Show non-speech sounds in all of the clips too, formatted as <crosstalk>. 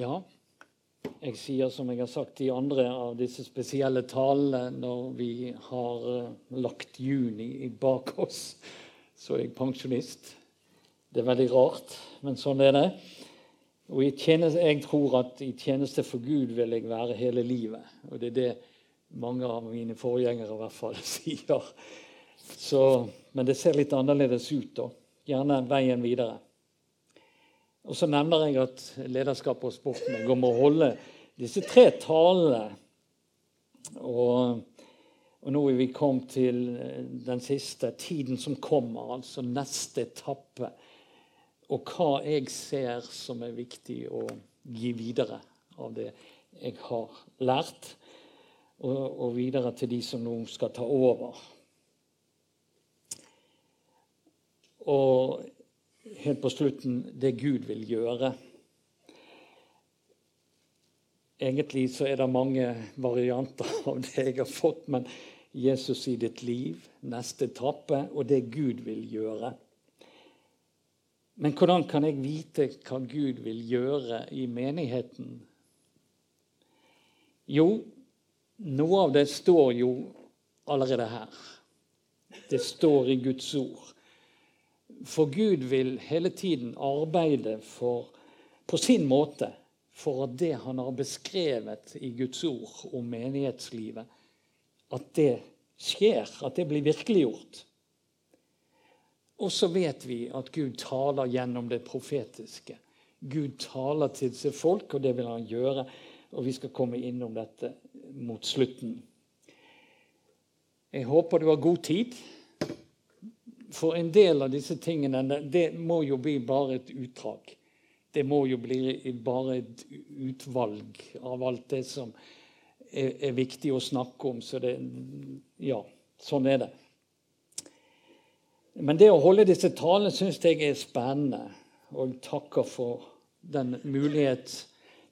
Ja, jeg sier som jeg har sagt i andre av disse spesielle talene når vi har uh, lagt juni bak oss, så er jeg pensjonist. Det er veldig rart, men sånn er det. Og jeg tror at i tjeneste for Gud vil jeg være hele livet. Og det er det mange av mine forgjengere i hvert fall <laughs> sier. Så, men det ser litt annerledes ut, da. Gjerne veien videre. Og så nevner jeg at lederskap og sport går med å holde disse tre talene. Og, og nå er vi kommet til den siste, tiden som kommer, altså neste etappe. Og hva jeg ser som er viktig å gi videre av det jeg har lært, og, og videre til de som nå skal ta over. Og helt på slutten det Gud vil gjøre. Egentlig så er det mange varianter av det jeg har fått, men Jesus i ditt liv, neste etappe, og det Gud vil gjøre. Men hvordan kan jeg vite hva Gud vil gjøre i menigheten? Jo, noe av det står jo allerede her. Det står i Guds ord. For Gud vil hele tiden arbeide for, på sin måte for at det han har beskrevet i Guds ord om menighetslivet, at det skjer, at det blir virkeliggjort. Og så vet vi at Gud taler gjennom det profetiske. Gud taler til seg folk, og det vil han gjøre. Og vi skal komme innom dette mot slutten. Jeg håper du har god tid. For en del av disse tingene det må jo bli bare et utdrag. Det må jo bli bare et utvalg av alt det som er, er viktig å snakke om. Så det Ja, sånn er det. Men det å holde disse talene syns jeg er spennende. Og jeg takker for den mulighet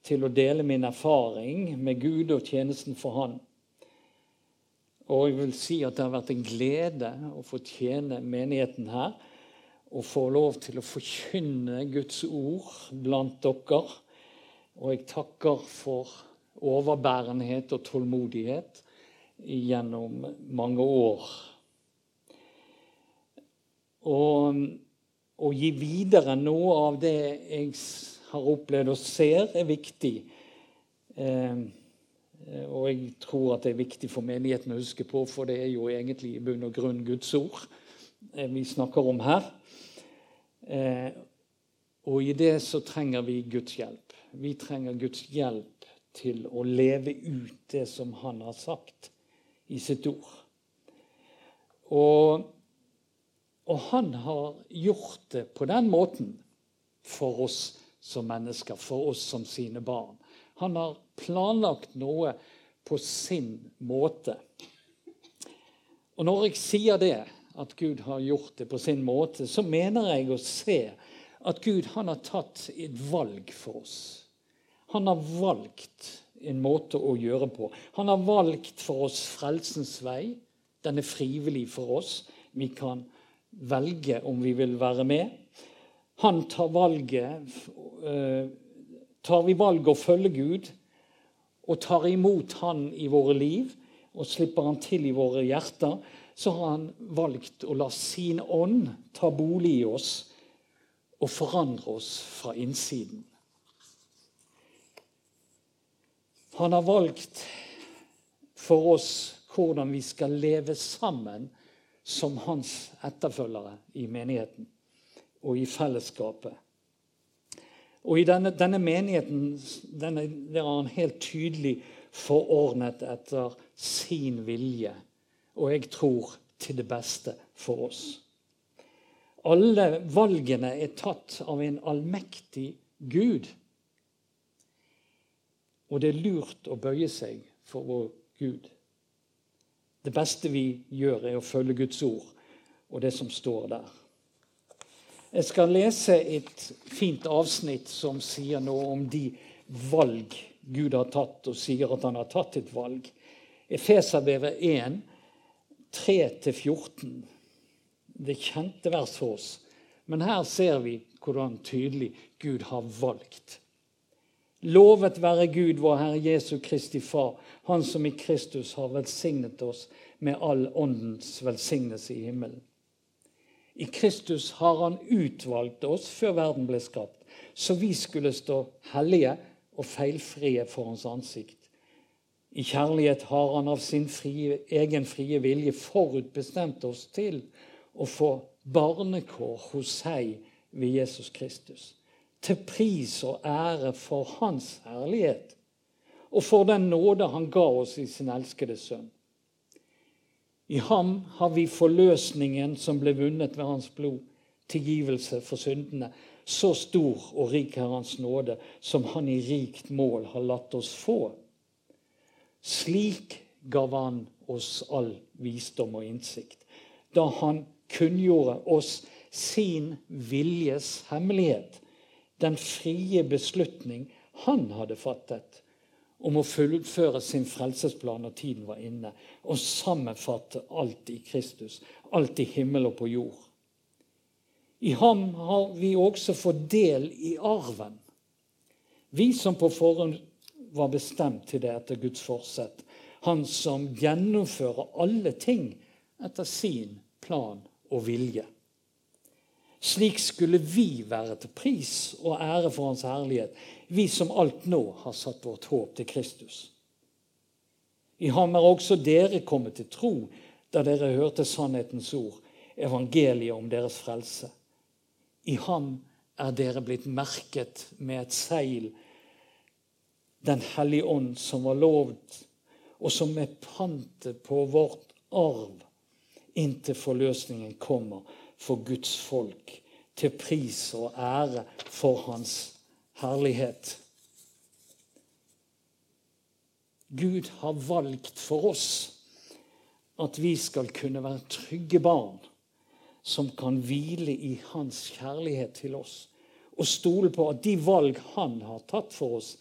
til å dele min erfaring med Gud og tjenesten for Han. Og jeg vil si at det har vært en glede å få tjene menigheten her. Og få lov til å forkynne Guds ord blant dere. Og jeg takker for overbærenhet og tålmodighet gjennom mange år. Og å gi videre noe av det jeg har opplevd og ser, er viktig. Eh, og jeg tror at det er viktig for menigheten å huske på, for det er jo egentlig i bunn og grunn Guds ord eh, vi snakker om her. Eh, og i det så trenger vi Guds hjelp. Vi trenger Guds hjelp til å leve ut det som Han har sagt i sitt ord. Og, og han har gjort det på den måten for oss som mennesker, for oss som sine barn. Han har planlagt noe på sin måte. Og når jeg sier det, at Gud har gjort det på sin måte, så mener jeg å se at Gud han har tatt et valg for oss. Han har valgt en måte å gjøre på. Han har valgt for oss frelsens vei. Den er frivillig for oss. Vi kan velge om vi vil være med. Han tar valget øh, tar vi valget å følge Gud og tar imot Han i våre liv og slipper Han til i våre hjerter, så har Han valgt å la sin ånd ta bolig i oss og forandre oss fra innsiden. Han har valgt for oss hvordan vi skal leve sammen som hans etterfølgere i menigheten og i fellesskapet. Og i denne, denne menigheten denne, der er han helt tydelig forordnet etter sin vilje. Og jeg tror til det beste for oss. Alle valgene er tatt av en allmektig Gud. Og det er lurt å bøye seg for vår Gud. Det beste vi gjør, er å følge Guds ord og det som står der. Jeg skal lese et fint avsnitt som sier noe om de valg Gud har tatt, og sier at han har tatt et valg. Efeserbrevet 1, 3-14. Det kjente vers for oss. Men her ser vi hvordan tydelig Gud har valgt. Lovet være Gud, vår Herre Jesu Kristi Far, Han som i Kristus har velsignet oss med all åndens velsignelse i himmelen. I Kristus har Han utvalgt oss før verden ble skapt, så vi skulle stå hellige og feilfrie for Hans ansikt. I kjærlighet har Han av sin frie, egen frie vilje forutbestemt oss til å få barnekår hos seg ved Jesus Kristus til pris og ære for Hans herlighet og for den nåde han ga oss i sin elskede sønn. I ham har vi forløsningen som ble vunnet ved hans blod, tilgivelse for syndene. Så stor og rik er hans nåde, som han i rikt mål har latt oss få. Slik gav han oss all visdom og innsikt, da han kunngjorde oss sin viljes hemmelighet den frie beslutning han hadde fattet om å fullføre sin frelsesplan når tiden var inne, og sammenfatte alt i Kristus, alt i himmel og på jord. I ham har vi også fått del i arven. Vi som på forhånd var bestemt til det etter Guds forsett. Han som gjennomfører alle ting etter sin plan og vilje. Slik skulle vi være til pris og ære for Hans herlighet, vi som alt nå har satt vårt håp til Kristus. I ham er også dere kommet til tro da dere hørte sannhetens ord, evangeliet om deres frelse. I ham er dere blitt merket med et seil, Den hellige ånd, som var lovd, og som er pantet på vårt arv inntil forløsningen kommer for Guds folk, til pris og ære for Hans herlighet. Gud har valgt for oss at vi skal kunne være trygge barn som kan hvile i Hans kjærlighet til oss, og stole på at de valg Han har tatt for oss,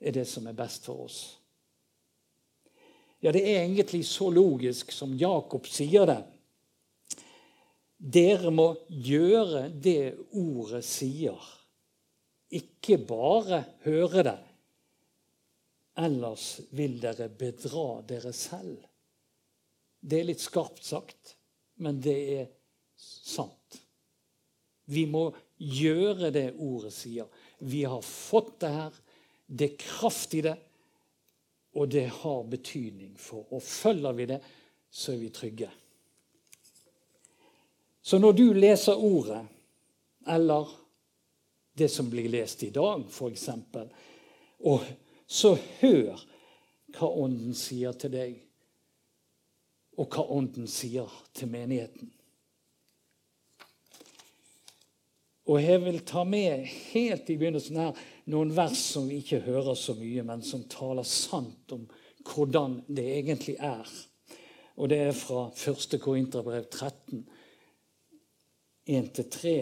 er det som er best for oss. Ja, Det er egentlig så logisk som Jakob sier det. Dere må gjøre det ordet sier, ikke bare høre det. Ellers vil dere bedra dere selv. Det er litt skarpt sagt, men det er sant. Vi må gjøre det ordet sier. Vi har fått det her. Det er kraft i det, og det har betydning for. Og følger vi det, så er vi trygge. Så når du leser ordet, eller det som blir lest i dag, f.eks., og så hør hva Ånden sier til deg, og hva Ånden sier til menigheten. Og jeg vil ta med helt i begynnelsen her noen vers som vi ikke hører så mye, men som taler sant om hvordan det egentlig er. Og det er fra 1. Korinterbrev 13. 1-3.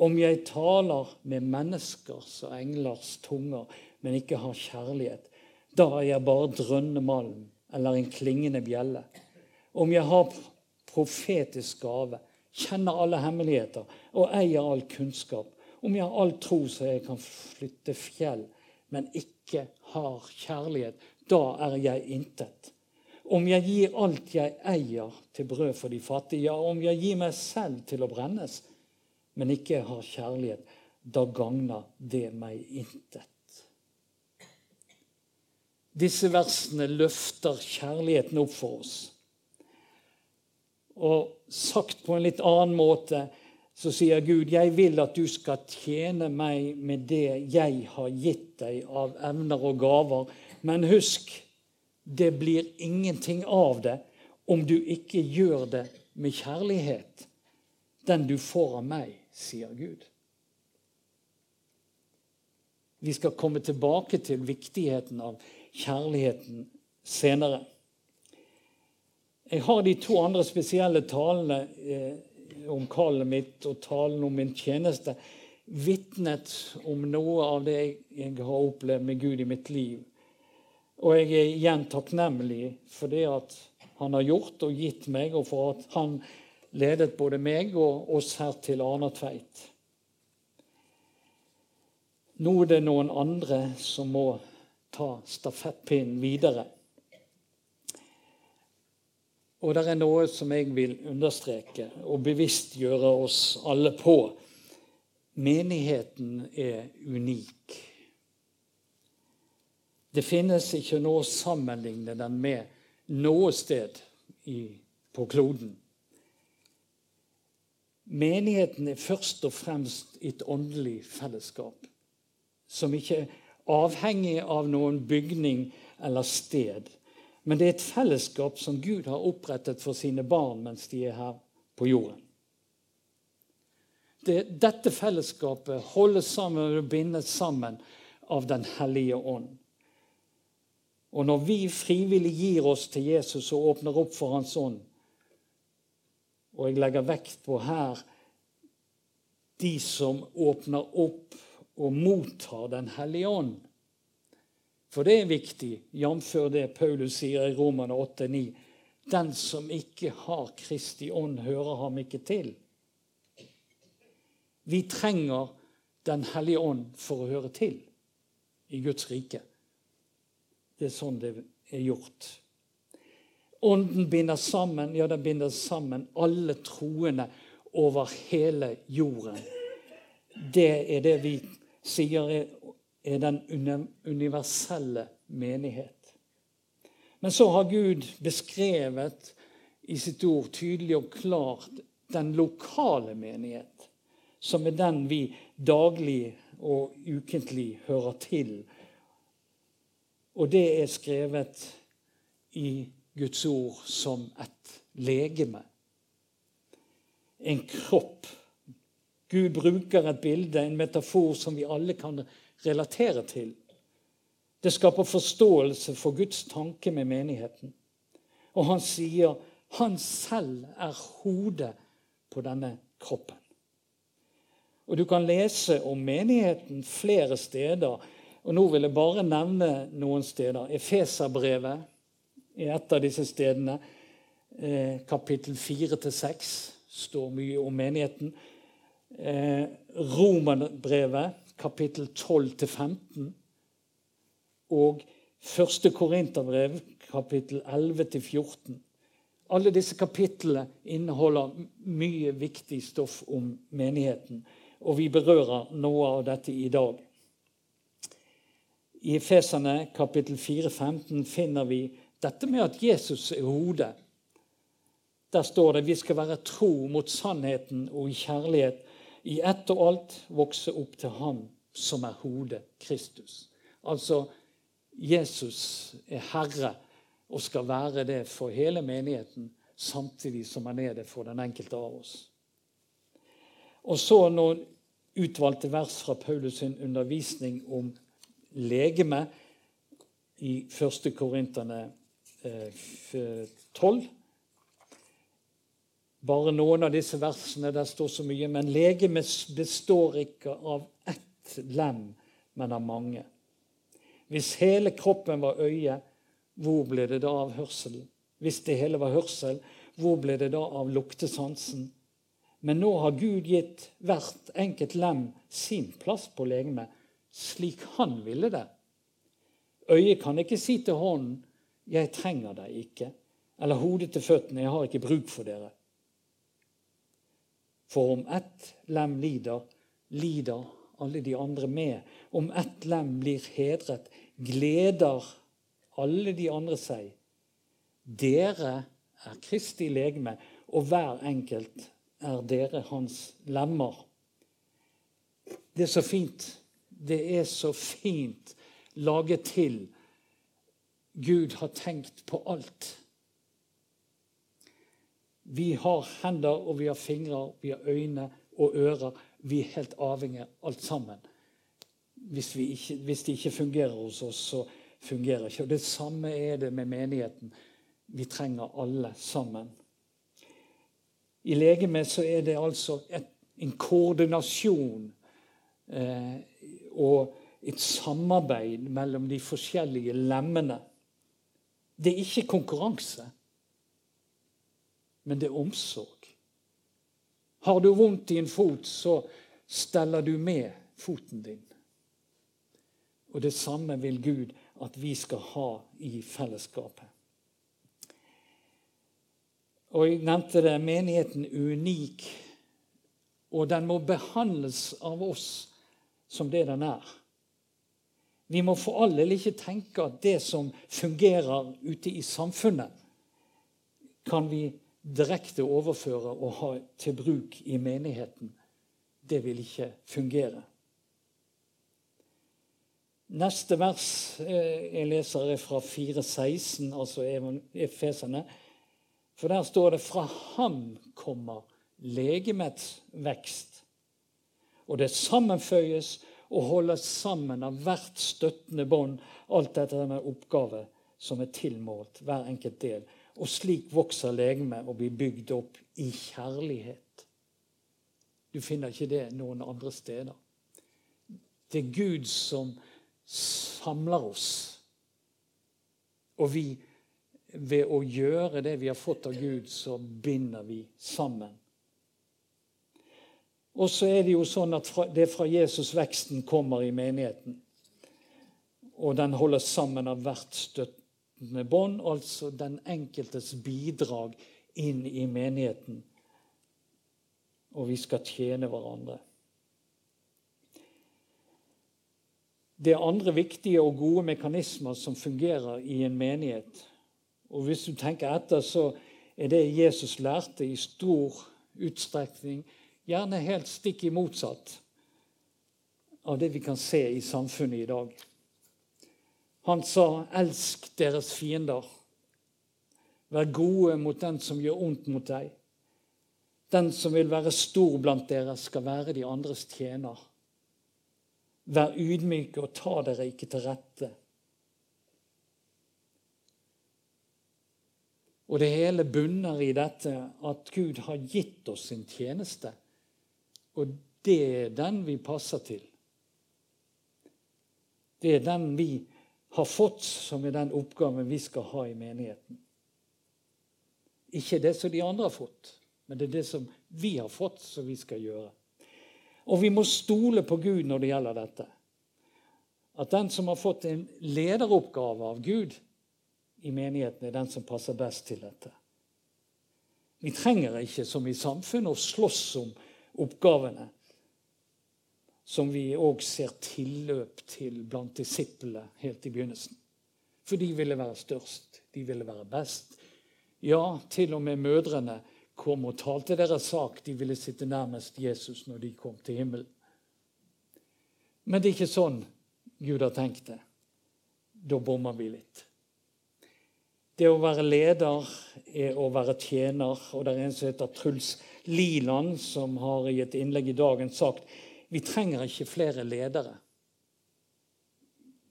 Om jeg taler med menneskers og englers tunger, men ikke har kjærlighet, da er jeg bare drønnemalm eller en klingende bjelle. Om jeg har profetisk gave, kjenner alle hemmeligheter og eier all kunnskap, om jeg har all tro så jeg kan flytte fjell, men ikke har kjærlighet, da er jeg intet. Om jeg gir alt jeg eier til brød for de fattige, ja, om jeg gir meg selv til å brennes, men ikke har kjærlighet, da gagner det meg intet. Disse versene løfter kjærligheten opp for oss. Og sagt på en litt annen måte så sier Gud, 'Jeg vil at du skal tjene meg med det jeg har gitt deg av evner og gaver.' Men husk, det blir ingenting av det om du ikke gjør det med kjærlighet. Den du får av meg, sier Gud. Vi skal komme tilbake til viktigheten av kjærligheten senere. Jeg har de to andre spesielle talene eh, om kallet mitt og talen om min tjeneste vitnet om noe av det jeg har opplevd med Gud i mitt liv. Og jeg er igjen takknemlig for det at han har gjort og gitt meg, og for at han ledet både meg og oss her til Arnatveit. Nå er det noen andre som må ta stafettpinnen videre. Og det er noe som jeg vil understreke og bevisstgjøre oss alle på. Menigheten er unik. Det finnes ikke noe å sammenligne den med noe sted i, på kloden. Menigheten er først og fremst et åndelig fellesskap som ikke er avhengig av noen bygning eller sted. Men det er et fellesskap som Gud har opprettet for sine barn mens de er her på jorden. Det, dette fellesskapet holdes sammen og bindes sammen av Den hellige ånd. Og når vi frivillig gir oss til Jesus og åpner opp for Hans ånd, og jeg legger vekt på her de som åpner opp og mottar Den hellige ånd, for det er viktig, jf. det Paulus sier i Romane 8,9. Den som ikke har Kristi ånd, hører ham ikke til. Vi trenger Den hellige ånd for å høre til i Guds rike. Det er sånn det er gjort. Ånden binder sammen, ja, den binder sammen alle troende over hele jorden. Det er det vi sier er den universelle menighet. Men så har Gud beskrevet i sitt ord tydelig og klart den lokale menighet, som er den vi daglig og ukentlig hører til. Og det er skrevet i Guds ord som et legeme. En kropp. Gud bruker et bilde, en metafor, som vi alle kan relatere til. Det skaper forståelse for Guds tanke med menigheten. Og han sier han selv er hodet på denne kroppen. Og Du kan lese om menigheten flere steder. Og Nå vil jeg bare nevne noen steder. Efeserbrevet er et av disse stedene. Eh, kapittel 4-6 står mye om menigheten. Eh, Romerbrevet kapittel 12-15 og første Korinterbrev, kapittel 11-14. Alle disse kapitlene inneholder mye viktig stoff om menigheten, og vi berører noe av dette i dag. I Efesene kapittel 4-15 finner vi dette med at Jesus er hodet. Der står det vi skal være tro mot sannheten og i kjærlighet i ett og alt vokse opp til ham som er hodet, Kristus. Altså Jesus er Herre og skal være det for hele menigheten, samtidig som han er det for den enkelte av oss. Og så noen utvalgte vers fra Paulus' sin undervisning om legeme i 1. Korinterne 12. Bare noen av disse versene der står så mye. Men legemet består ikke av ett lem, men av mange. Hvis hele kroppen var øye, hvor ble det da av hørselen? Hvis det hele var hørsel, hvor ble det da av luktesansen? Men nå har Gud gitt hvert enkelt lem sin plass på legemet, slik han ville det. Øyet kan ikke si til hånden 'Jeg trenger deg ikke', eller hodet til føttene 'Jeg har ikke bruk for dere'. For om ett lem lider, lider alle de andre med. Om ett lem blir hedret, gleder alle de andre seg. Dere er Kristi legeme, og hver enkelt er dere hans lemmer. Det er så fint. Det er så fint laget til. Gud har tenkt på alt. Vi har hender, og vi har fingre, vi har øyne og ører. Vi er helt avhengige alt sammen. Hvis, ikke, hvis, det ikke fungerer hos oss, så fungerer ikke. Og Det samme er det med menigheten. Vi trenger alle sammen. I legemet så er det altså et, en koordinasjon og et samarbeid mellom de forskjellige lemmene. Det er ikke konkurranse men det er omsorg. Har du vondt i en fot, så steller du med foten din. Og det samme vil Gud at vi skal ha i fellesskapet. Og jeg nevnte det, menigheten unik. Og den må behandles av oss som det den er. Vi må for all del ikke tenke at det som fungerer ute i samfunnet, kan vi direkte overføre og ha til bruk i menigheten. Det vil ikke fungere. Neste vers eh, jeg leser, er fra 4.16, altså Efeserne. For der står det 'fra ham kommer legemets vekst'. Og det sammenføyes og holdes sammen av hvert støttende bånd, alt etter denne oppgave som er tilmålt hver enkelt del. Og slik vokser legemet og blir bygd opp i kjærlighet. Du finner ikke det noen andre steder. Det er Gud som samler oss. Og vi, ved å gjøre det vi har fått av Gud, så binder vi sammen. Og så er det jo sånn at det er fra Jesus veksten kommer i menigheten. Og den holdes sammen av hvert støttende bånd, altså den enkeltes bidrag inn i menigheten. Og vi skal tjene hverandre. Det er andre viktige og gode mekanismer som fungerer i en menighet. Og Hvis du tenker etter, så er det Jesus lærte, i stor utstrekning gjerne helt stikk i motsatt av det vi kan se i samfunnet i dag. Han sa 'elsk deres fiender'. Vær gode mot den som gjør ondt mot deg. Den som vil være stor blant dere, skal være de andres tjener. Vær ydmyke og ta dere ikke til rette. Og det hele bunner i dette at Gud har gitt oss sin tjeneste. Og det er den vi passer til. Det er den vi har fått, som er den oppgaven vi skal ha i menigheten. Ikke det som de andre har fått, men det er det som vi har fått, som vi skal gjøre. Og vi må stole på Gud når det gjelder dette. At den som har fått en lederoppgave av Gud i menigheten, er den som passer best til dette. Vi trenger ikke, som i samfunnet, å slåss om oppgavene. Som vi òg ser tilløp til blant disiplene helt i begynnelsen. For de ville være størst, de ville være best. Ja, til og med mødrene kom og talte deres sak. De ville sitte nærmest Jesus når de kom til himmelen. Men det er ikke sånn Gud har tenkt det. Da bommer vi litt. Det å være leder er å være tjener. Og det er en som heter Truls Liland, som har i et innlegg i dagen sagt vi trenger ikke flere ledere.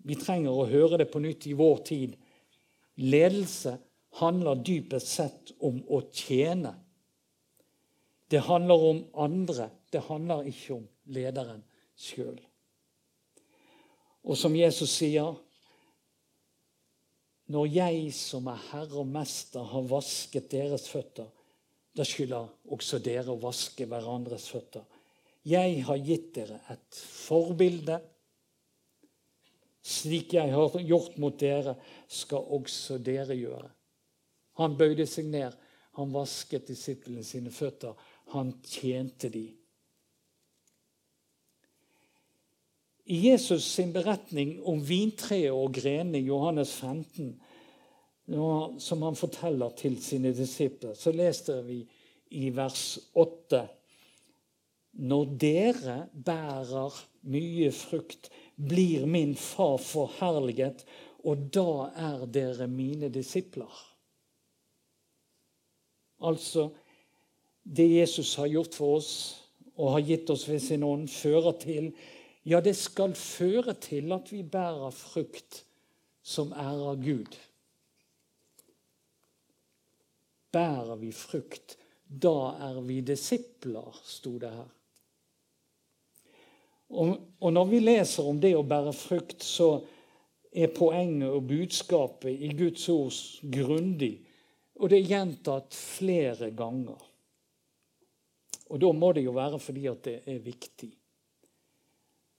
Vi trenger å høre det på nytt i vår tid. Ledelse handler dypest sett om å tjene. Det handler om andre. Det handler ikke om lederen sjøl. Og som Jesus sier Når jeg som er herre og mester, har vasket deres føtter, da skylder også dere å vaske hverandres føtter. Jeg har gitt dere et forbilde. Slik jeg har gjort mot dere, skal også dere gjøre. Han bøyde seg ned. Han vasket disiplene sine føtter. Han tjente dem. I Jesus sin beretning om vintreet og grenene i Johannes 15, som han forteller til sine disipler, så leste vi i vers 8 Når dere bærer mye frukt, blir min far forherliget, og da er dere mine disipler. Altså, det Jesus har gjort for oss og har gitt oss ved sin ånd, fører til ja, det skal føre til at vi bærer frukt som ærer Gud. Bærer vi frukt, da er vi disipler, sto det her. Og, når vi leser om det å bære frukt, så er poenget og budskapet i Guds ord grundig. Og det er gjentatt flere ganger. Og da må det jo være fordi at det er viktig.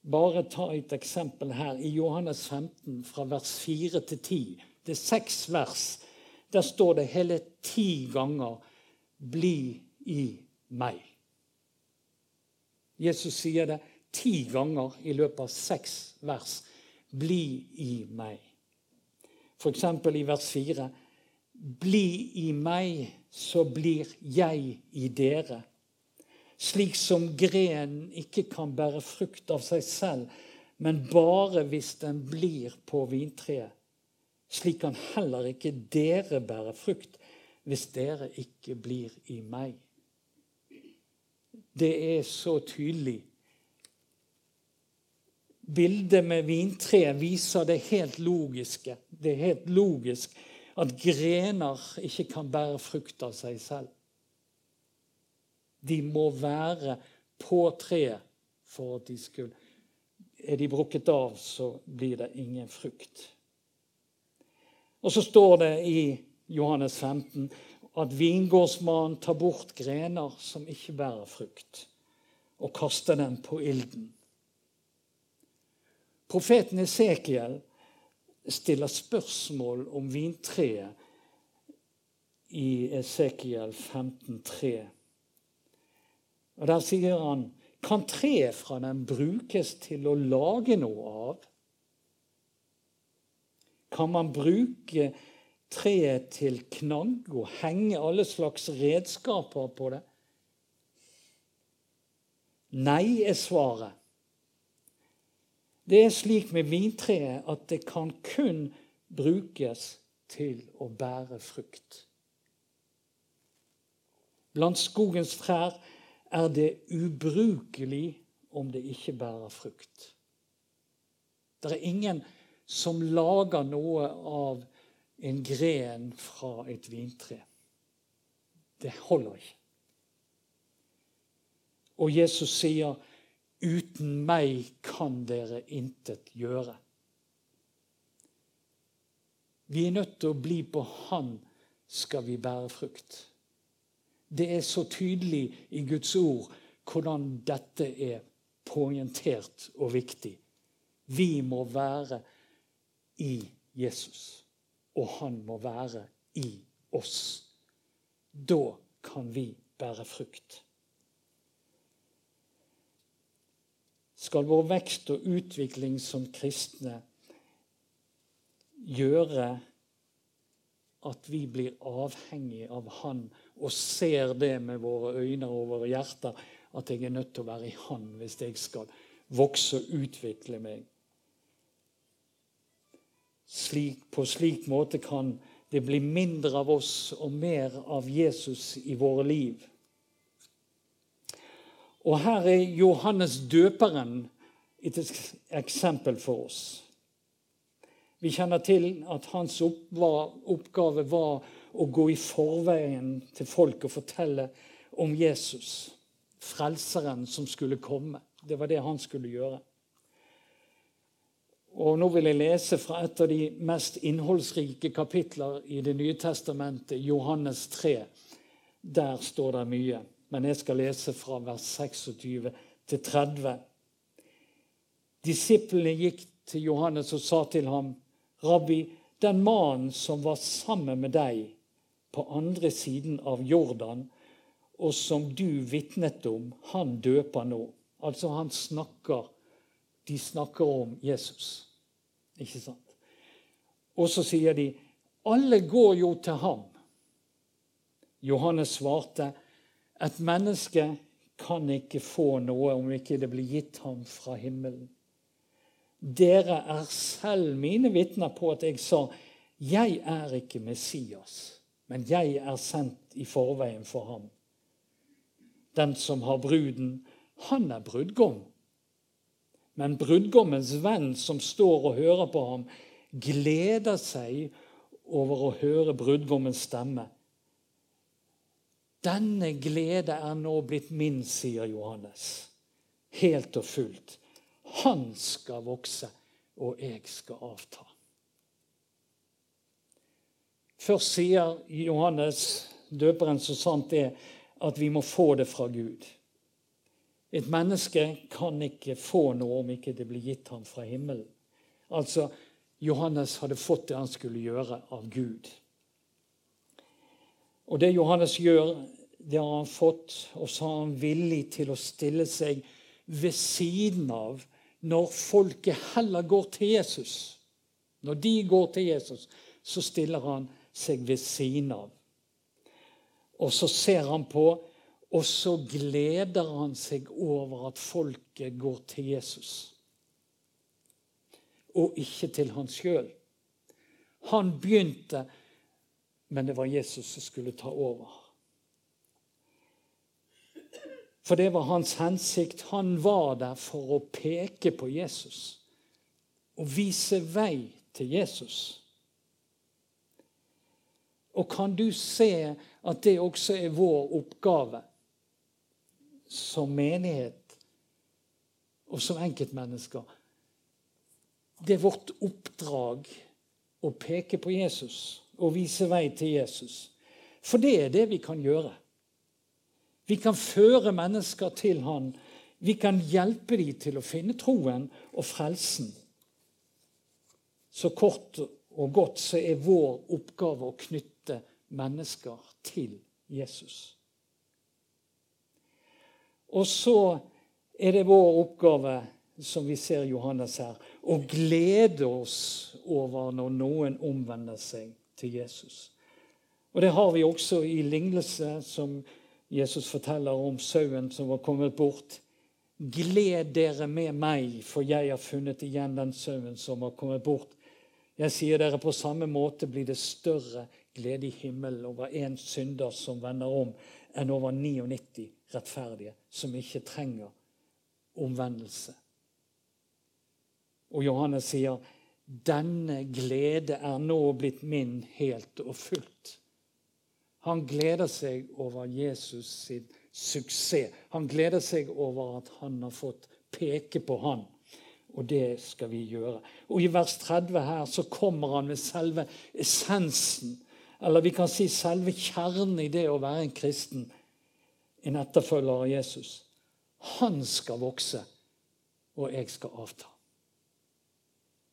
bare ta et eksempel her. I Johannes 15, fra vers 4 til 10. Det er seks vers. Der står det hele ti ganger 'bli i meg'. Jesus sier det ti ganger i løpet av seks vers. 'Bli i meg'. F.eks. i vers 4. 'Bli i meg, så blir jeg i dere'. Slik som grenen ikke kan bære frukt av seg selv, men bare hvis den blir på vintreet. Slik kan heller ikke dere bære frukt hvis dere ikke blir i meg. Det er så tydelig. Bildet med vintreet viser det helt logiske. Det er helt logisk at grener ikke kan bære frukt av seg selv. De må være på treet for at de skulle Er de brukket av, så blir det ingen frukt. Og så står det i Johannes 15 at vingårdsmannen tar bort grener som ikke bærer frukt, og kaster dem på ilden. Profeten Esekiel stiller spørsmål om vintreet i Esekiel 15,3. Og Der sier han kan treet fra den brukes til å lage noe av? Kan man bruke treet til knagg og henge alle slags redskaper på det? Nei, er svaret. Det er slik med vintreet at det kan kun brukes til å bære frukt. Blant skogens trær er det ubrukelig om det ikke bærer frukt. Det er ingen som lager noe av en gren fra et vintre. Det holder ikke. Og Jesus sier, 'Uten meg kan dere intet gjøre'. Vi er nødt til å bli på Han skal vi bære frukt. Det er så tydelig i Guds ord hvordan dette er poengtert og viktig. Vi må være i Jesus, og han må være i oss. Da kan vi bære frukt. Skal vår vekst og utvikling som kristne gjøre at vi blir avhengig av Han og ser det med våre øyne og våre hjerter, at jeg er nødt til å være i Han hvis jeg skal vokse og utvikle meg. Slik, på slik måte kan det bli mindre av oss og mer av Jesus i våre liv. Og her er Johannes døperen et eksempel for oss. Vi kjenner til at hans oppgave var å gå i forveien til folk og fortelle om Jesus, frelseren som skulle komme. Det var det han skulle gjøre. Og Nå vil jeg lese fra et av de mest innholdsrike kapitler i Det nye testamentet, Johannes 3. Der står det mye, men jeg skal lese fra vers 26 til 30. Disiplene gikk til Johannes og sa til ham, 'Rabbi, den mannen som var sammen med deg' på andre siden av Jordan, og som du vitnet om, han døper nå. Altså han snakker De snakker om Jesus. Ikke sant? Og så sier de alle går jo til ham. Johannes svarte et menneske kan ikke få noe om ikke det blir gitt ham fra himmelen. Dere er selv mine vitner på at jeg sa, 'Jeg er ikke Messias' men jeg er sendt i forveien for ham. Den som har bruden, han er brudgom. Men brudgommens venn som står og hører på ham, gleder seg over å høre brudgommens stemme. Denne glede er nå blitt min, sier Johannes. Helt og fullt. Han skal vokse, og jeg skal avta. Først sier Johannes, døperen, så sant det at vi må få det fra Gud. Et menneske kan ikke få noe om ikke det blir gitt ham fra himmelen. Altså, Johannes hadde fått det han skulle gjøre av Gud. Og det Johannes gjør, det har han fått, og så er han villig til å stille seg ved siden av når folket heller går til Jesus. Når de går til Jesus, så stiller han seg ved siden av. Og så ser han på, og så gleder han seg over at folket går til Jesus. Og ikke til han sjøl. Han begynte, men det var Jesus som skulle ta over. For det var hans hensikt. Han var der for å peke på Jesus og vise vei til Jesus. Og kan du se at det også er vår oppgave som menighet og som enkeltmennesker? Det er vårt oppdrag å peke på Jesus og vise vei til Jesus. For det er det vi kan gjøre. Vi kan føre mennesker til Han. Vi kan hjelpe dem til å finne troen og frelsen. Så kort og godt så er vår oppgave å knytte mennesker til Jesus. Og så er det vår oppgave, som vi ser Johannes her, å glede oss over når noen omvender seg til Jesus. Og Det har vi også i lignelse som Jesus forteller om sauen som var kommet bort. Gled dere med meg, for jeg har funnet igjen den sauen som har kommet bort. Jeg sier dere, på samme måte blir det større glede i himmelen over én synder som vender om, enn over 99 rettferdige som ikke trenger omvendelse. Og Johannes sier, denne glede er nå blitt min helt og fullt. Han gleder seg over Jesus sin suksess. Han gleder seg over at han har fått peke på han. Og det skal vi gjøre. Og I vers 30 her så kommer han med selve essensen, eller vi kan si selve kjernen i det å være en kristen, en etterfølger av Jesus. Han skal vokse, og jeg skal avta.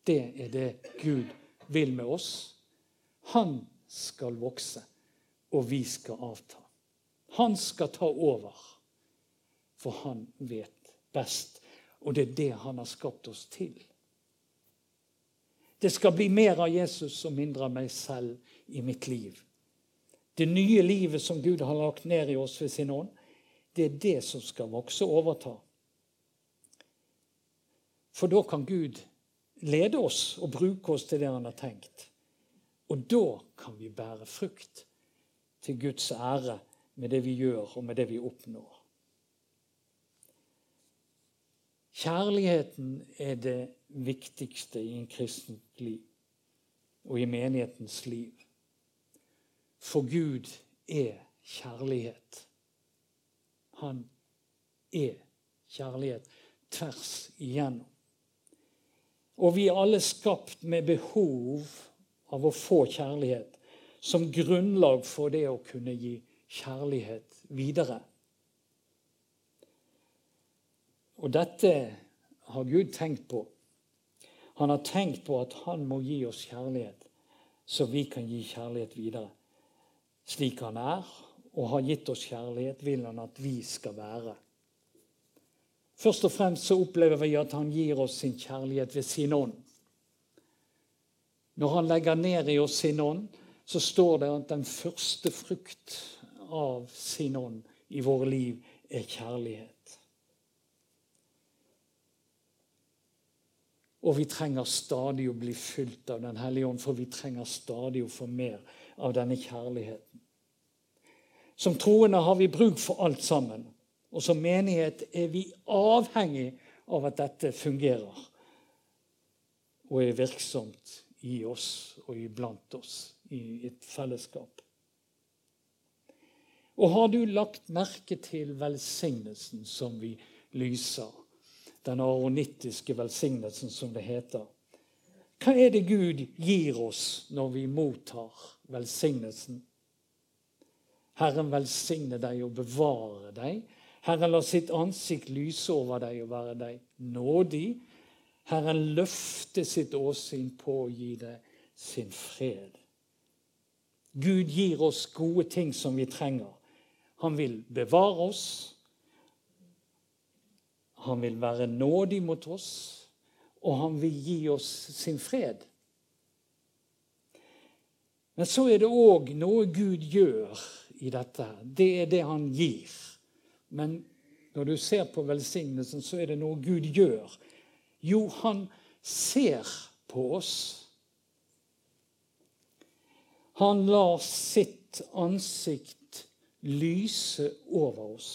Det er det Gud vil med oss. Han skal vokse og vi skal avta. Han skal ta over, for han vet best. Og det er det han har skapt oss til. Det skal bli mer av Jesus og mindre av meg selv i mitt liv. Det nye livet som Gud har lagt ned i oss ved sin ånd, det er det som skal vokse og overta. For da kan Gud lede oss og bruke oss til det han har tenkt. Og da kan vi bære frukt til Guds ære med det vi gjør, og med det vi oppnår. Kjærligheten er det viktigste i en kristent liv og i menighetens liv. For Gud er kjærlighet. Han er kjærlighet tvers igjennom. Og vi er alle skapt med behov av å få kjærlighet som grunnlag for det å kunne gi kjærlighet videre. Og dette har Gud tenkt på. Han har tenkt på at han må gi oss kjærlighet, så vi kan gi kjærlighet videre. Slik han er og har gitt oss kjærlighet, vil han at vi skal være. Først og fremst så opplever vi at han gir oss sin kjærlighet ved sin ånd. Når han legger ned i oss sin ånd, så står det at den første frukt av sin ånd i våre liv er kjærlighet. Og vi trenger stadig å bli fylt av Den hellige ånd, for vi trenger stadig å få mer av denne kjærligheten. Som troende har vi bruk for alt sammen. Og som menighet er vi avhengig av at dette fungerer og er virksomt i oss og iblant oss i et fellesskap. Og har du lagt merke til velsignelsen som vi lyser? Den aronittiske velsignelsen, som det heter. Hva er det Gud gir oss når vi mottar velsignelsen? Herren velsigne deg og bevare deg. Herren lar sitt ansikt lyse over deg og være deg nådig. Herren løfter sitt åsyn på å gi deg sin fred. Gud gir oss gode ting som vi trenger. Han vil bevare oss. Han vil være nådig mot oss, og han vil gi oss sin fred. Men så er det òg noe Gud gjør i dette. Det er det han gir. Men når du ser på velsignelsen, så er det noe Gud gjør. Jo, han ser på oss. Han lar sitt ansikt lyse over oss.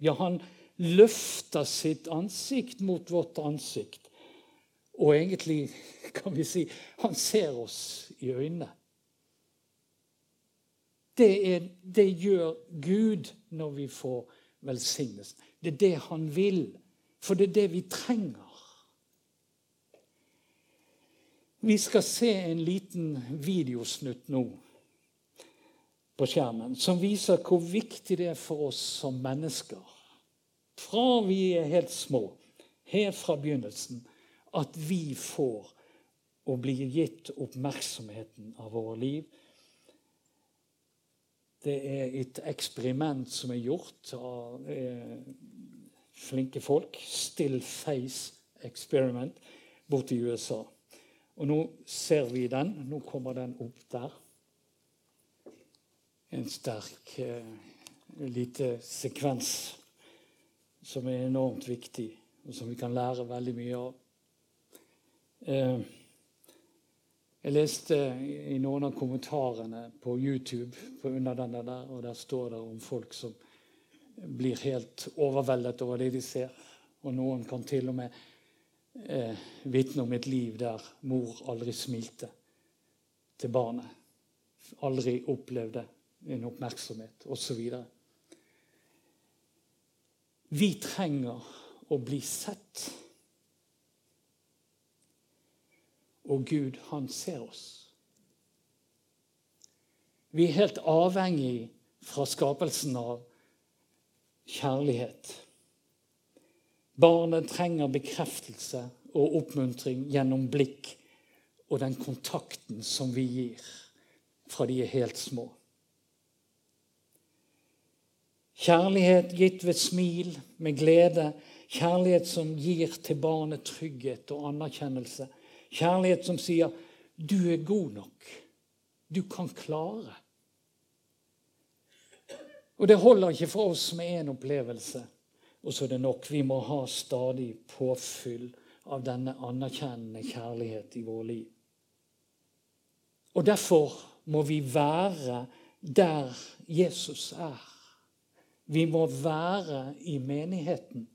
Ja, han løfter sitt ansikt mot vårt ansikt og egentlig kan vi si han ser oss i øynene. Det, er, det gjør Gud når vi får velsignelsen. Det er det han vil, for det er det vi trenger. Vi skal se en liten videosnutt nå på skjermen som viser hvor viktig det er for oss som mennesker. Fra vi er helt små, helt fra begynnelsen, at vi får og blir gitt oppmerksomheten av våre liv. Det er et eksperiment som er gjort av eh, flinke folk. Still Face Experiment borte i USA. Og nå ser vi den. Nå kommer den opp der. En sterk eh, lite sekvens som er enormt viktig, og som vi kan lære veldig mye av. Eh, jeg leste i noen av kommentarene på YouTube på under denne der, og der står det om folk som blir helt overveldet over det de ser. Og noen kan til og med eh, vitne om et liv der mor aldri smilte til barnet. Aldri opplevde en oppmerksomhet, osv. Vi trenger å bli sett. Og Gud, han ser oss. Vi er helt avhengig fra skapelsen av kjærlighet. Barnet trenger bekreftelse og oppmuntring gjennom blikk og den kontakten som vi gir fra de er helt små. Kjærlighet gitt ved smil, med glede. Kjærlighet som gir til barnet trygghet og anerkjennelse. Kjærlighet som sier 'du er god nok'. Du kan klare. Og det holder ikke for oss med én opplevelse, og så er det nok. Vi må ha stadig påfyll av denne anerkjennende kjærlighet i vårt liv. Og derfor må vi være der Jesus er. Vi må være i menigheten.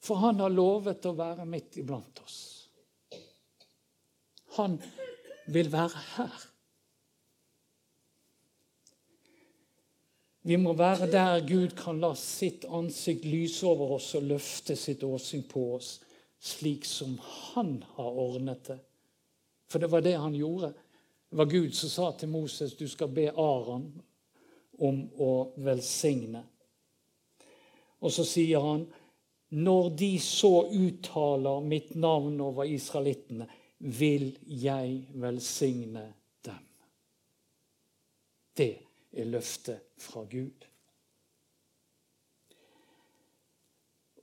For han har lovet å være midt iblant oss. Han vil være her. Vi må være der Gud kan la sitt ansikt lyse over oss og løfte sitt åsyn på oss, slik som han har ordnet det. For det var det han gjorde. Det var Gud som sa til Moses du skal be Aron om å velsigne. Og så sier han når de så uttaler mitt navn over israelittene, vil jeg velsigne dem. Det er løftet fra Gud.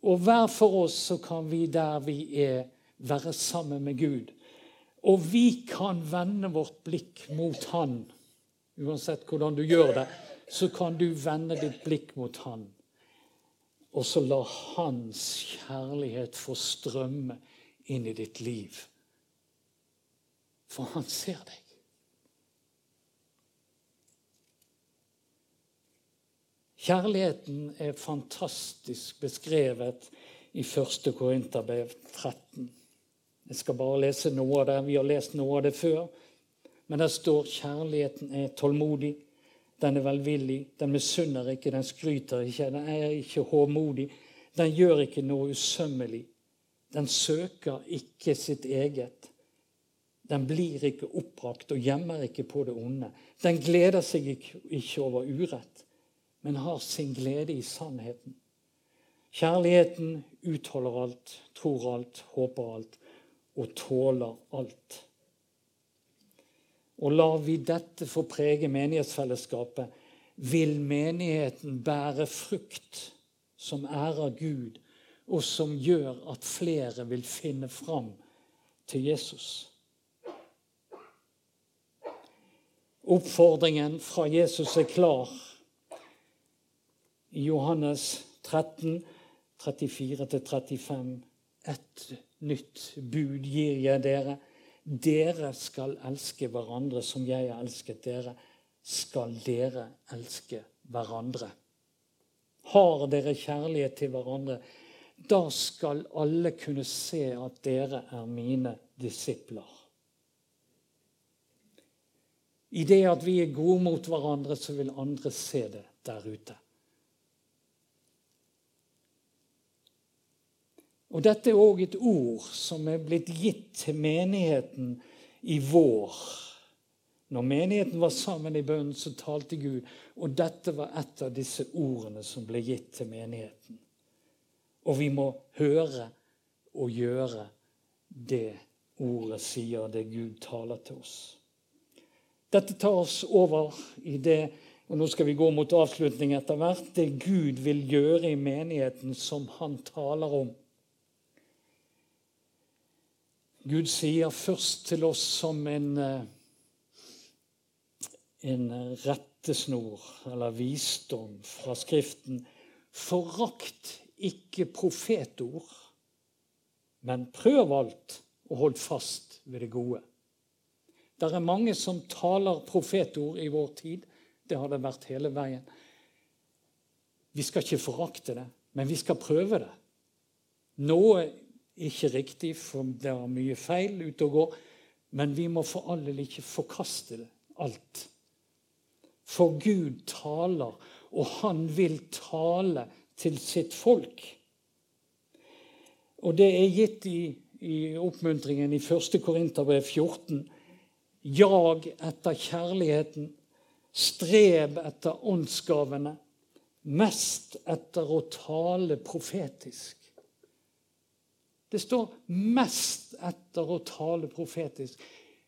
Og hver for oss så kan vi der vi er, være sammen med Gud. Og vi kan vende vårt blikk mot Han. Uansett hvordan du gjør det, så kan du vende ditt blikk mot Han. Og så la Hans kjærlighet få strømme inn i ditt liv. For han ser deg. Kjærligheten er fantastisk beskrevet i 1. Korinterbrev 13. Jeg skal bare lese noe av det. Vi har lest noe av det før. Men der står kjærligheten er tålmodig, den er velvillig, den misunner ikke, den skryter ikke, den er ikke håmodig, den gjør ikke noe usømmelig. Den søker ikke sitt eget. Den blir ikke oppbrakt og gjemmer ikke på det onde. Den gleder seg ikke over urett, men har sin glede i sannheten. Kjærligheten utholder alt, tror alt, håper alt og tåler alt. Og lar vi dette få prege menighetsfellesskapet, vil menigheten bære frukt som ærer Gud, og som gjør at flere vil finne fram til Jesus. Oppfordringen fra Jesus er klar. Johannes 13, 34-35. Et nytt bud gir jeg dere. Dere skal elske hverandre som jeg har elsket dere. Skal dere elske hverandre. Har dere kjærlighet til hverandre, da skal alle kunne se at dere er mine disipler. I det at vi er gode mot hverandre, så vil andre se det der ute. Og Dette er òg et ord som er blitt gitt til menigheten i vår. Når menigheten var sammen i bønnen, så talte Gud. Og dette var et av disse ordene som ble gitt til menigheten. Og vi må høre og gjøre det ordet sier, det Gud taler til oss. Dette tar oss over i det og nå skal vi gå mot avslutning etter hvert. Det Gud vil gjøre i menigheten som han taler om. Gud sier først til oss som en, eh, en rettesnor eller visdom fra Skriften Forakt ikke profetord, men prøv alt og hold fast ved det gode. Det er mange som taler profetord i vår tid. Det har det vært hele veien. Vi skal ikke forakte det, men vi skal prøve det. Noe er ikke riktig, for det er mye feil ute og går. Men vi må for all del ikke forkaste det alt. For Gud taler, og han vil tale til sitt folk. Og det er gitt i, i oppmuntringen i 1. Korinterbrev 14. Jag etter kjærligheten. Streb etter åndsgavene. Mest etter å tale profetisk. Det står 'mest etter å tale profetisk'.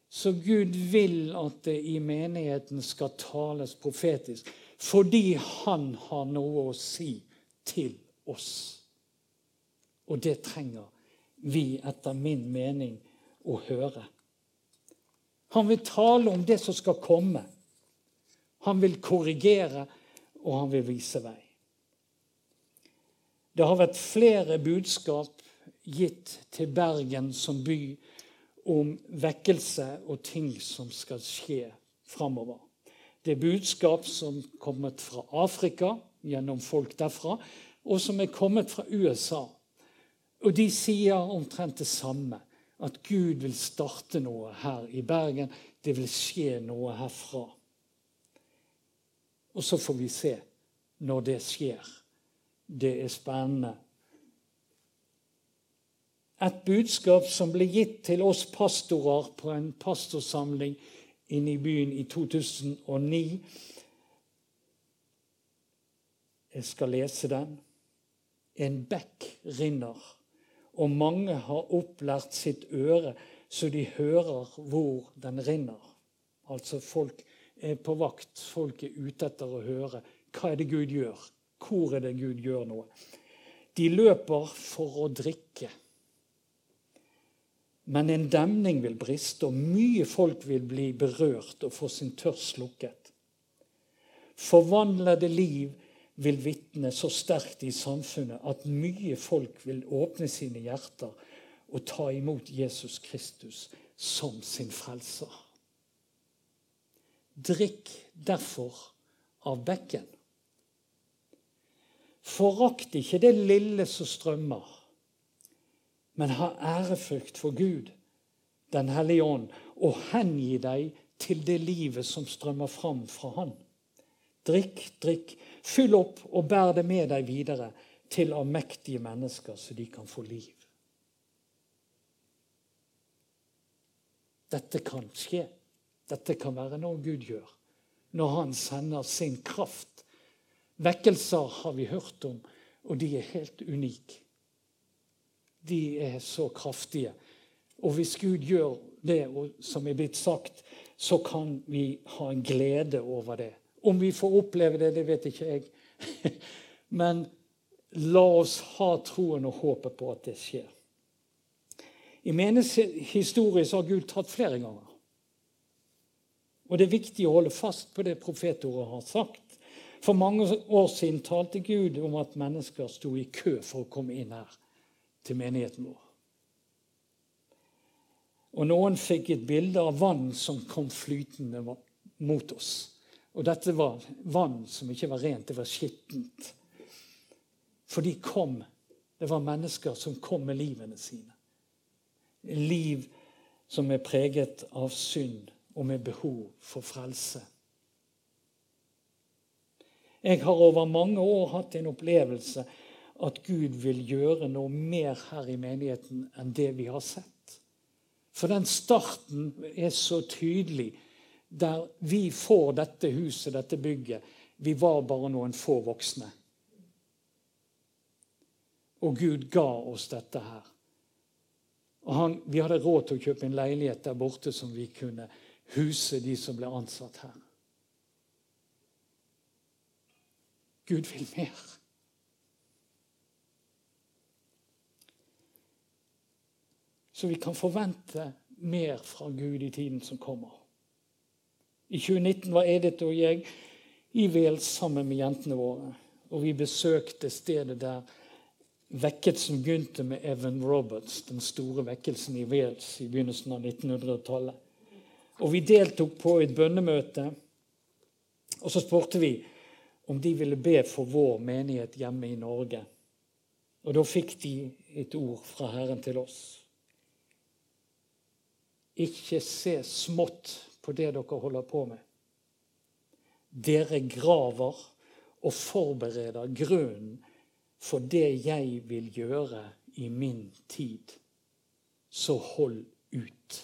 Så Gud vil at det i menigheten skal tales profetisk. Fordi han har noe å si til oss. Og det trenger vi, etter min mening, å høre. Han vil tale om det som skal komme. Han vil korrigere, og han vil vise vei. Det har vært flere budskap gitt til Bergen som by om vekkelse og ting som skal skje framover. Det er budskap som er kommet fra Afrika gjennom folk derfra, og som er kommet fra USA. Og de sier omtrent det samme at Gud vil starte noe her i Bergen. Det vil skje noe herfra. Og så får vi se når det skjer. Det er spennende. Et budskap som ble gitt til oss pastorer på en pastorsamling inne i byen i 2009. Jeg skal lese den. En bekk rinner og mange har opplært sitt øre så de hører hvor den rinner. Altså folk er på vakt, folk er ute etter å høre. Hva er det Gud gjør? Hvor er det Gud gjør noe? De løper for å drikke. Men en demning vil briste, og mye folk vil bli berørt og få sin tørst slukket. Forvandlede liv vil vitne så sterkt i samfunnet at mye folk vil åpne sine hjerter og ta imot Jesus Kristus som sin frelser. Drikk derfor av bekken. Forakt ikke det lille som strømmer, men ha ærefrykt for Gud, Den hellige ånd, og hengi deg til det livet som strømmer fram fra Han. Drikk, drikk. Fyll opp og bær det med deg videre til allmektige mennesker, så de kan få liv. Dette kan skje. Dette kan være noe Gud gjør når han sender sin kraft Vekkelser har vi hørt om, og de er helt unike. De er så kraftige. Og hvis Gud gjør det som er blitt sagt, så kan vi ha en glede over det. Om vi får oppleve det, det vet ikke jeg. <laughs> Men la oss ha troen og håpet på at det skjer. I menighetshistorie har Gud tatt flere ganger. Og det er viktig å holde fast på det profetordet har sagt. For mange år siden talte Gud om at mennesker sto i kø for å komme inn her til menigheten vår. Og noen fikk et bilde av vann som kom flytende mot oss. Og dette var vann som ikke var rent, det var skittent. For de kom. Det var mennesker som kom med livene sine. Liv som er preget av synd og med behov for frelse. Jeg har over mange år hatt en opplevelse at Gud vil gjøre noe mer her i menigheten enn det vi har sett. For den starten er så tydelig, der vi får dette huset, dette bygget. Vi var bare noen få voksne. Og Gud ga oss dette her. Han, vi hadde råd til å kjøpe en leilighet der borte som vi kunne huse de som ble ansatt her. Gud vil mer. Så vi kan forvente mer fra Gud i tiden som kommer. I 2019 var Edith og jeg i Wales sammen med jentene våre. Og vi besøkte stedet der vekkelsen begynte med Evan Roberts, den store vekkelsen i Wales i begynnelsen av 1900-tallet. Og vi deltok på et bønnemøte, og så spurte vi om de ville be for vår menighet hjemme i Norge. Og da fikk de et ord fra Herren til oss. Ikke se smått på det dere holder på med. Dere graver og forbereder grunnen for det jeg vil gjøre i min tid. Så hold ut.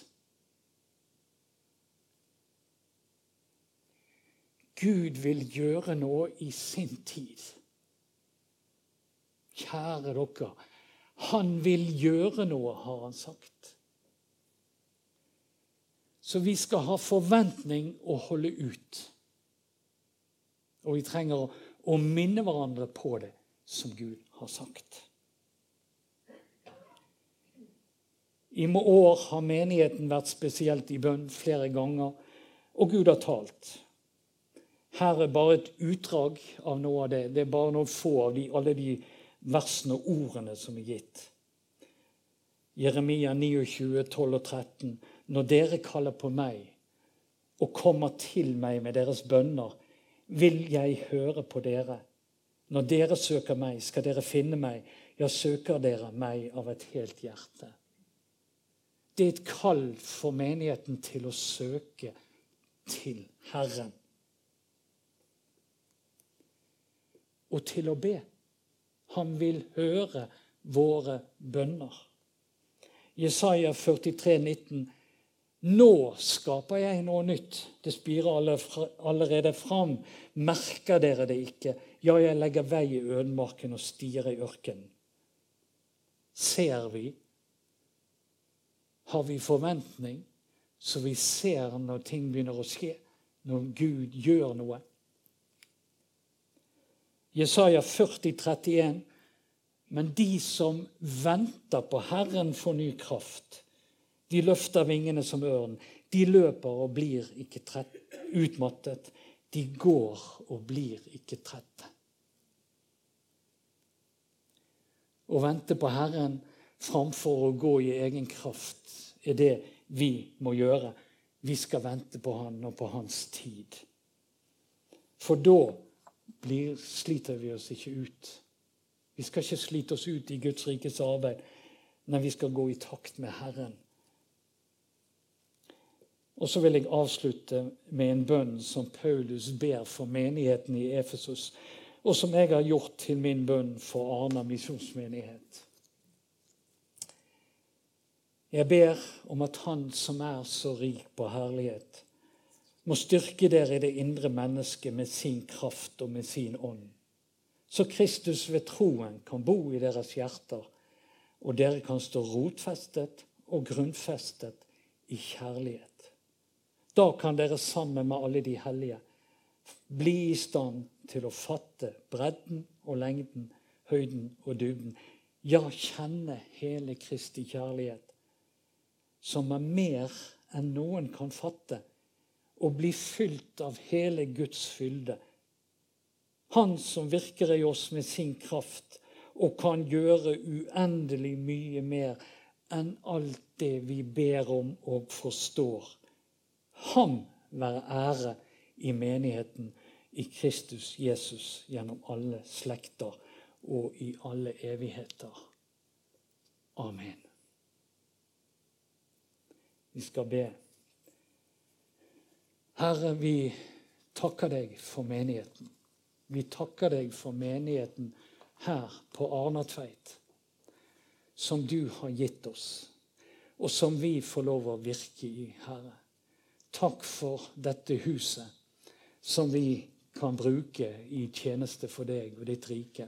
Gud vil gjøre noe i sin tid. Kjære dere, han vil gjøre noe, har han sagt. Så vi skal ha forventning og holde ut. Og vi trenger å minne hverandre på det som Gud har sagt. I år har menigheten vært spesielt i bønn flere ganger, og Gud har talt. Her er bare et utdrag av noe av det. Det er bare noen få av de, alle de versene og ordene som er gitt. Jeremia 29, 12 og 13. Når dere kaller på meg og kommer til meg med deres bønner, vil jeg høre på dere. Når dere søker meg, skal dere finne meg. Ja, søker dere meg av et helt hjerte. Det er et kall for menigheten til å søke til Herren. Og til å be. Han vil høre våre bønner. Jesaja 43, 19. Nå skaper jeg noe nytt. Det spirer allerede fram. Merker dere det ikke? Ja, jeg legger vei i ødemarken og stier i ørkenen. Ser vi? Har vi forventning, så vi ser når ting begynner å skje? Når Gud gjør noe? Jesaja 40, 31. Men de som venter på Herren, får ny kraft. De løfter vingene som ørn. De løper og blir ikke trett, utmattet. De går og blir ikke trette. Å vente på Herren framfor å gå i egen kraft er det vi må gjøre. Vi skal vente på Han og på Hans tid. For da blir, sliter vi oss ikke ut. Vi skal ikke slite oss ut i Guds rikes arbeid, men vi skal gå i takt med Herren. Og så vil jeg avslutte med en bønn som Paulus ber for menigheten i Efesos, og som jeg har gjort til min bønn for Arna misjonsmenighet. Jeg ber om at Han som er så rik på herlighet, må styrke dere i det indre mennesket med sin kraft og med sin ånd så Kristus ved troen kan bo i deres hjerter, og dere kan stå rotfestet og grunnfestet i kjærlighet. Da kan dere sammen med alle de hellige bli i stand til å fatte bredden og lengden, høyden og dybden. Ja, kjenne hele Kristi kjærlighet, som er mer enn noen kan fatte, og bli fylt av hele Guds fylde. Han som virker i oss med sin kraft og kan gjøre uendelig mye mer enn alt det vi ber om og forstår Ham være ære i menigheten i Kristus Jesus gjennom alle slekter og i alle evigheter. Amen. Vi skal be. Herre, vi takker deg for menigheten. Vi takker deg for menigheten her på Arnatveit, som du har gitt oss, og som vi får lov å virke i, Herre. Takk for dette huset som vi kan bruke i tjeneste for deg og ditt rike.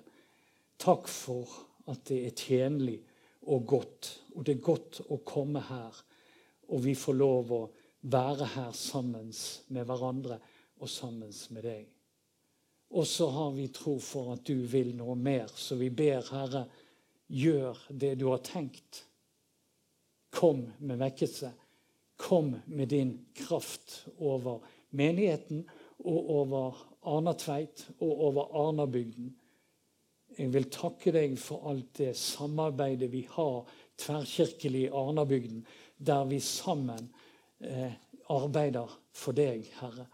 Takk for at det er tjenlig og godt. Og det er godt å komme her, og vi får lov å være her sammen med hverandre og sammen med deg. Og så har vi tro for at du vil noe mer, så vi ber, Herre, gjør det du har tenkt. Kom med vekkelse. Kom med din kraft over menigheten og over Arnatveit og over Arnabygden. Jeg vil takke deg for alt det samarbeidet vi har tverrkirkelig i Arnabygden, der vi sammen eh, arbeider for deg, Herre.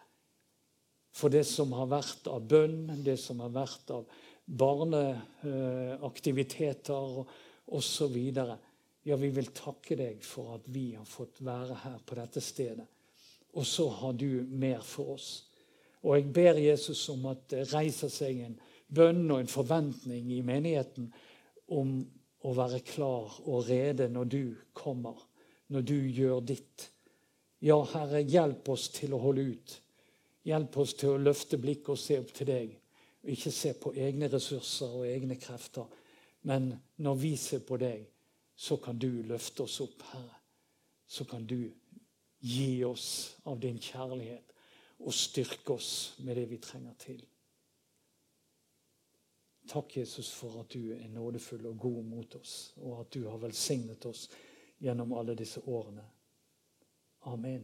For det som har vært av bønn, det som har vært av barneaktiviteter eh, osv. Ja, vi vil takke deg for at vi har fått være her på dette stedet. Og så har du mer for oss. Og jeg ber Jesus om at det reiser seg en bønn og en forventning i menigheten om å være klar og rede når du kommer, når du gjør ditt. Ja, Herre, hjelp oss til å holde ut. Hjelp oss til å løfte blikket og se opp til deg. Ikke se på egne ressurser og egne krefter. Men når vi ser på deg, så kan du løfte oss opp, Herre. Så kan du gi oss av din kjærlighet og styrke oss med det vi trenger til. Takk, Jesus, for at du er nådefull og god mot oss, og at du har velsignet oss gjennom alle disse årene. Amen.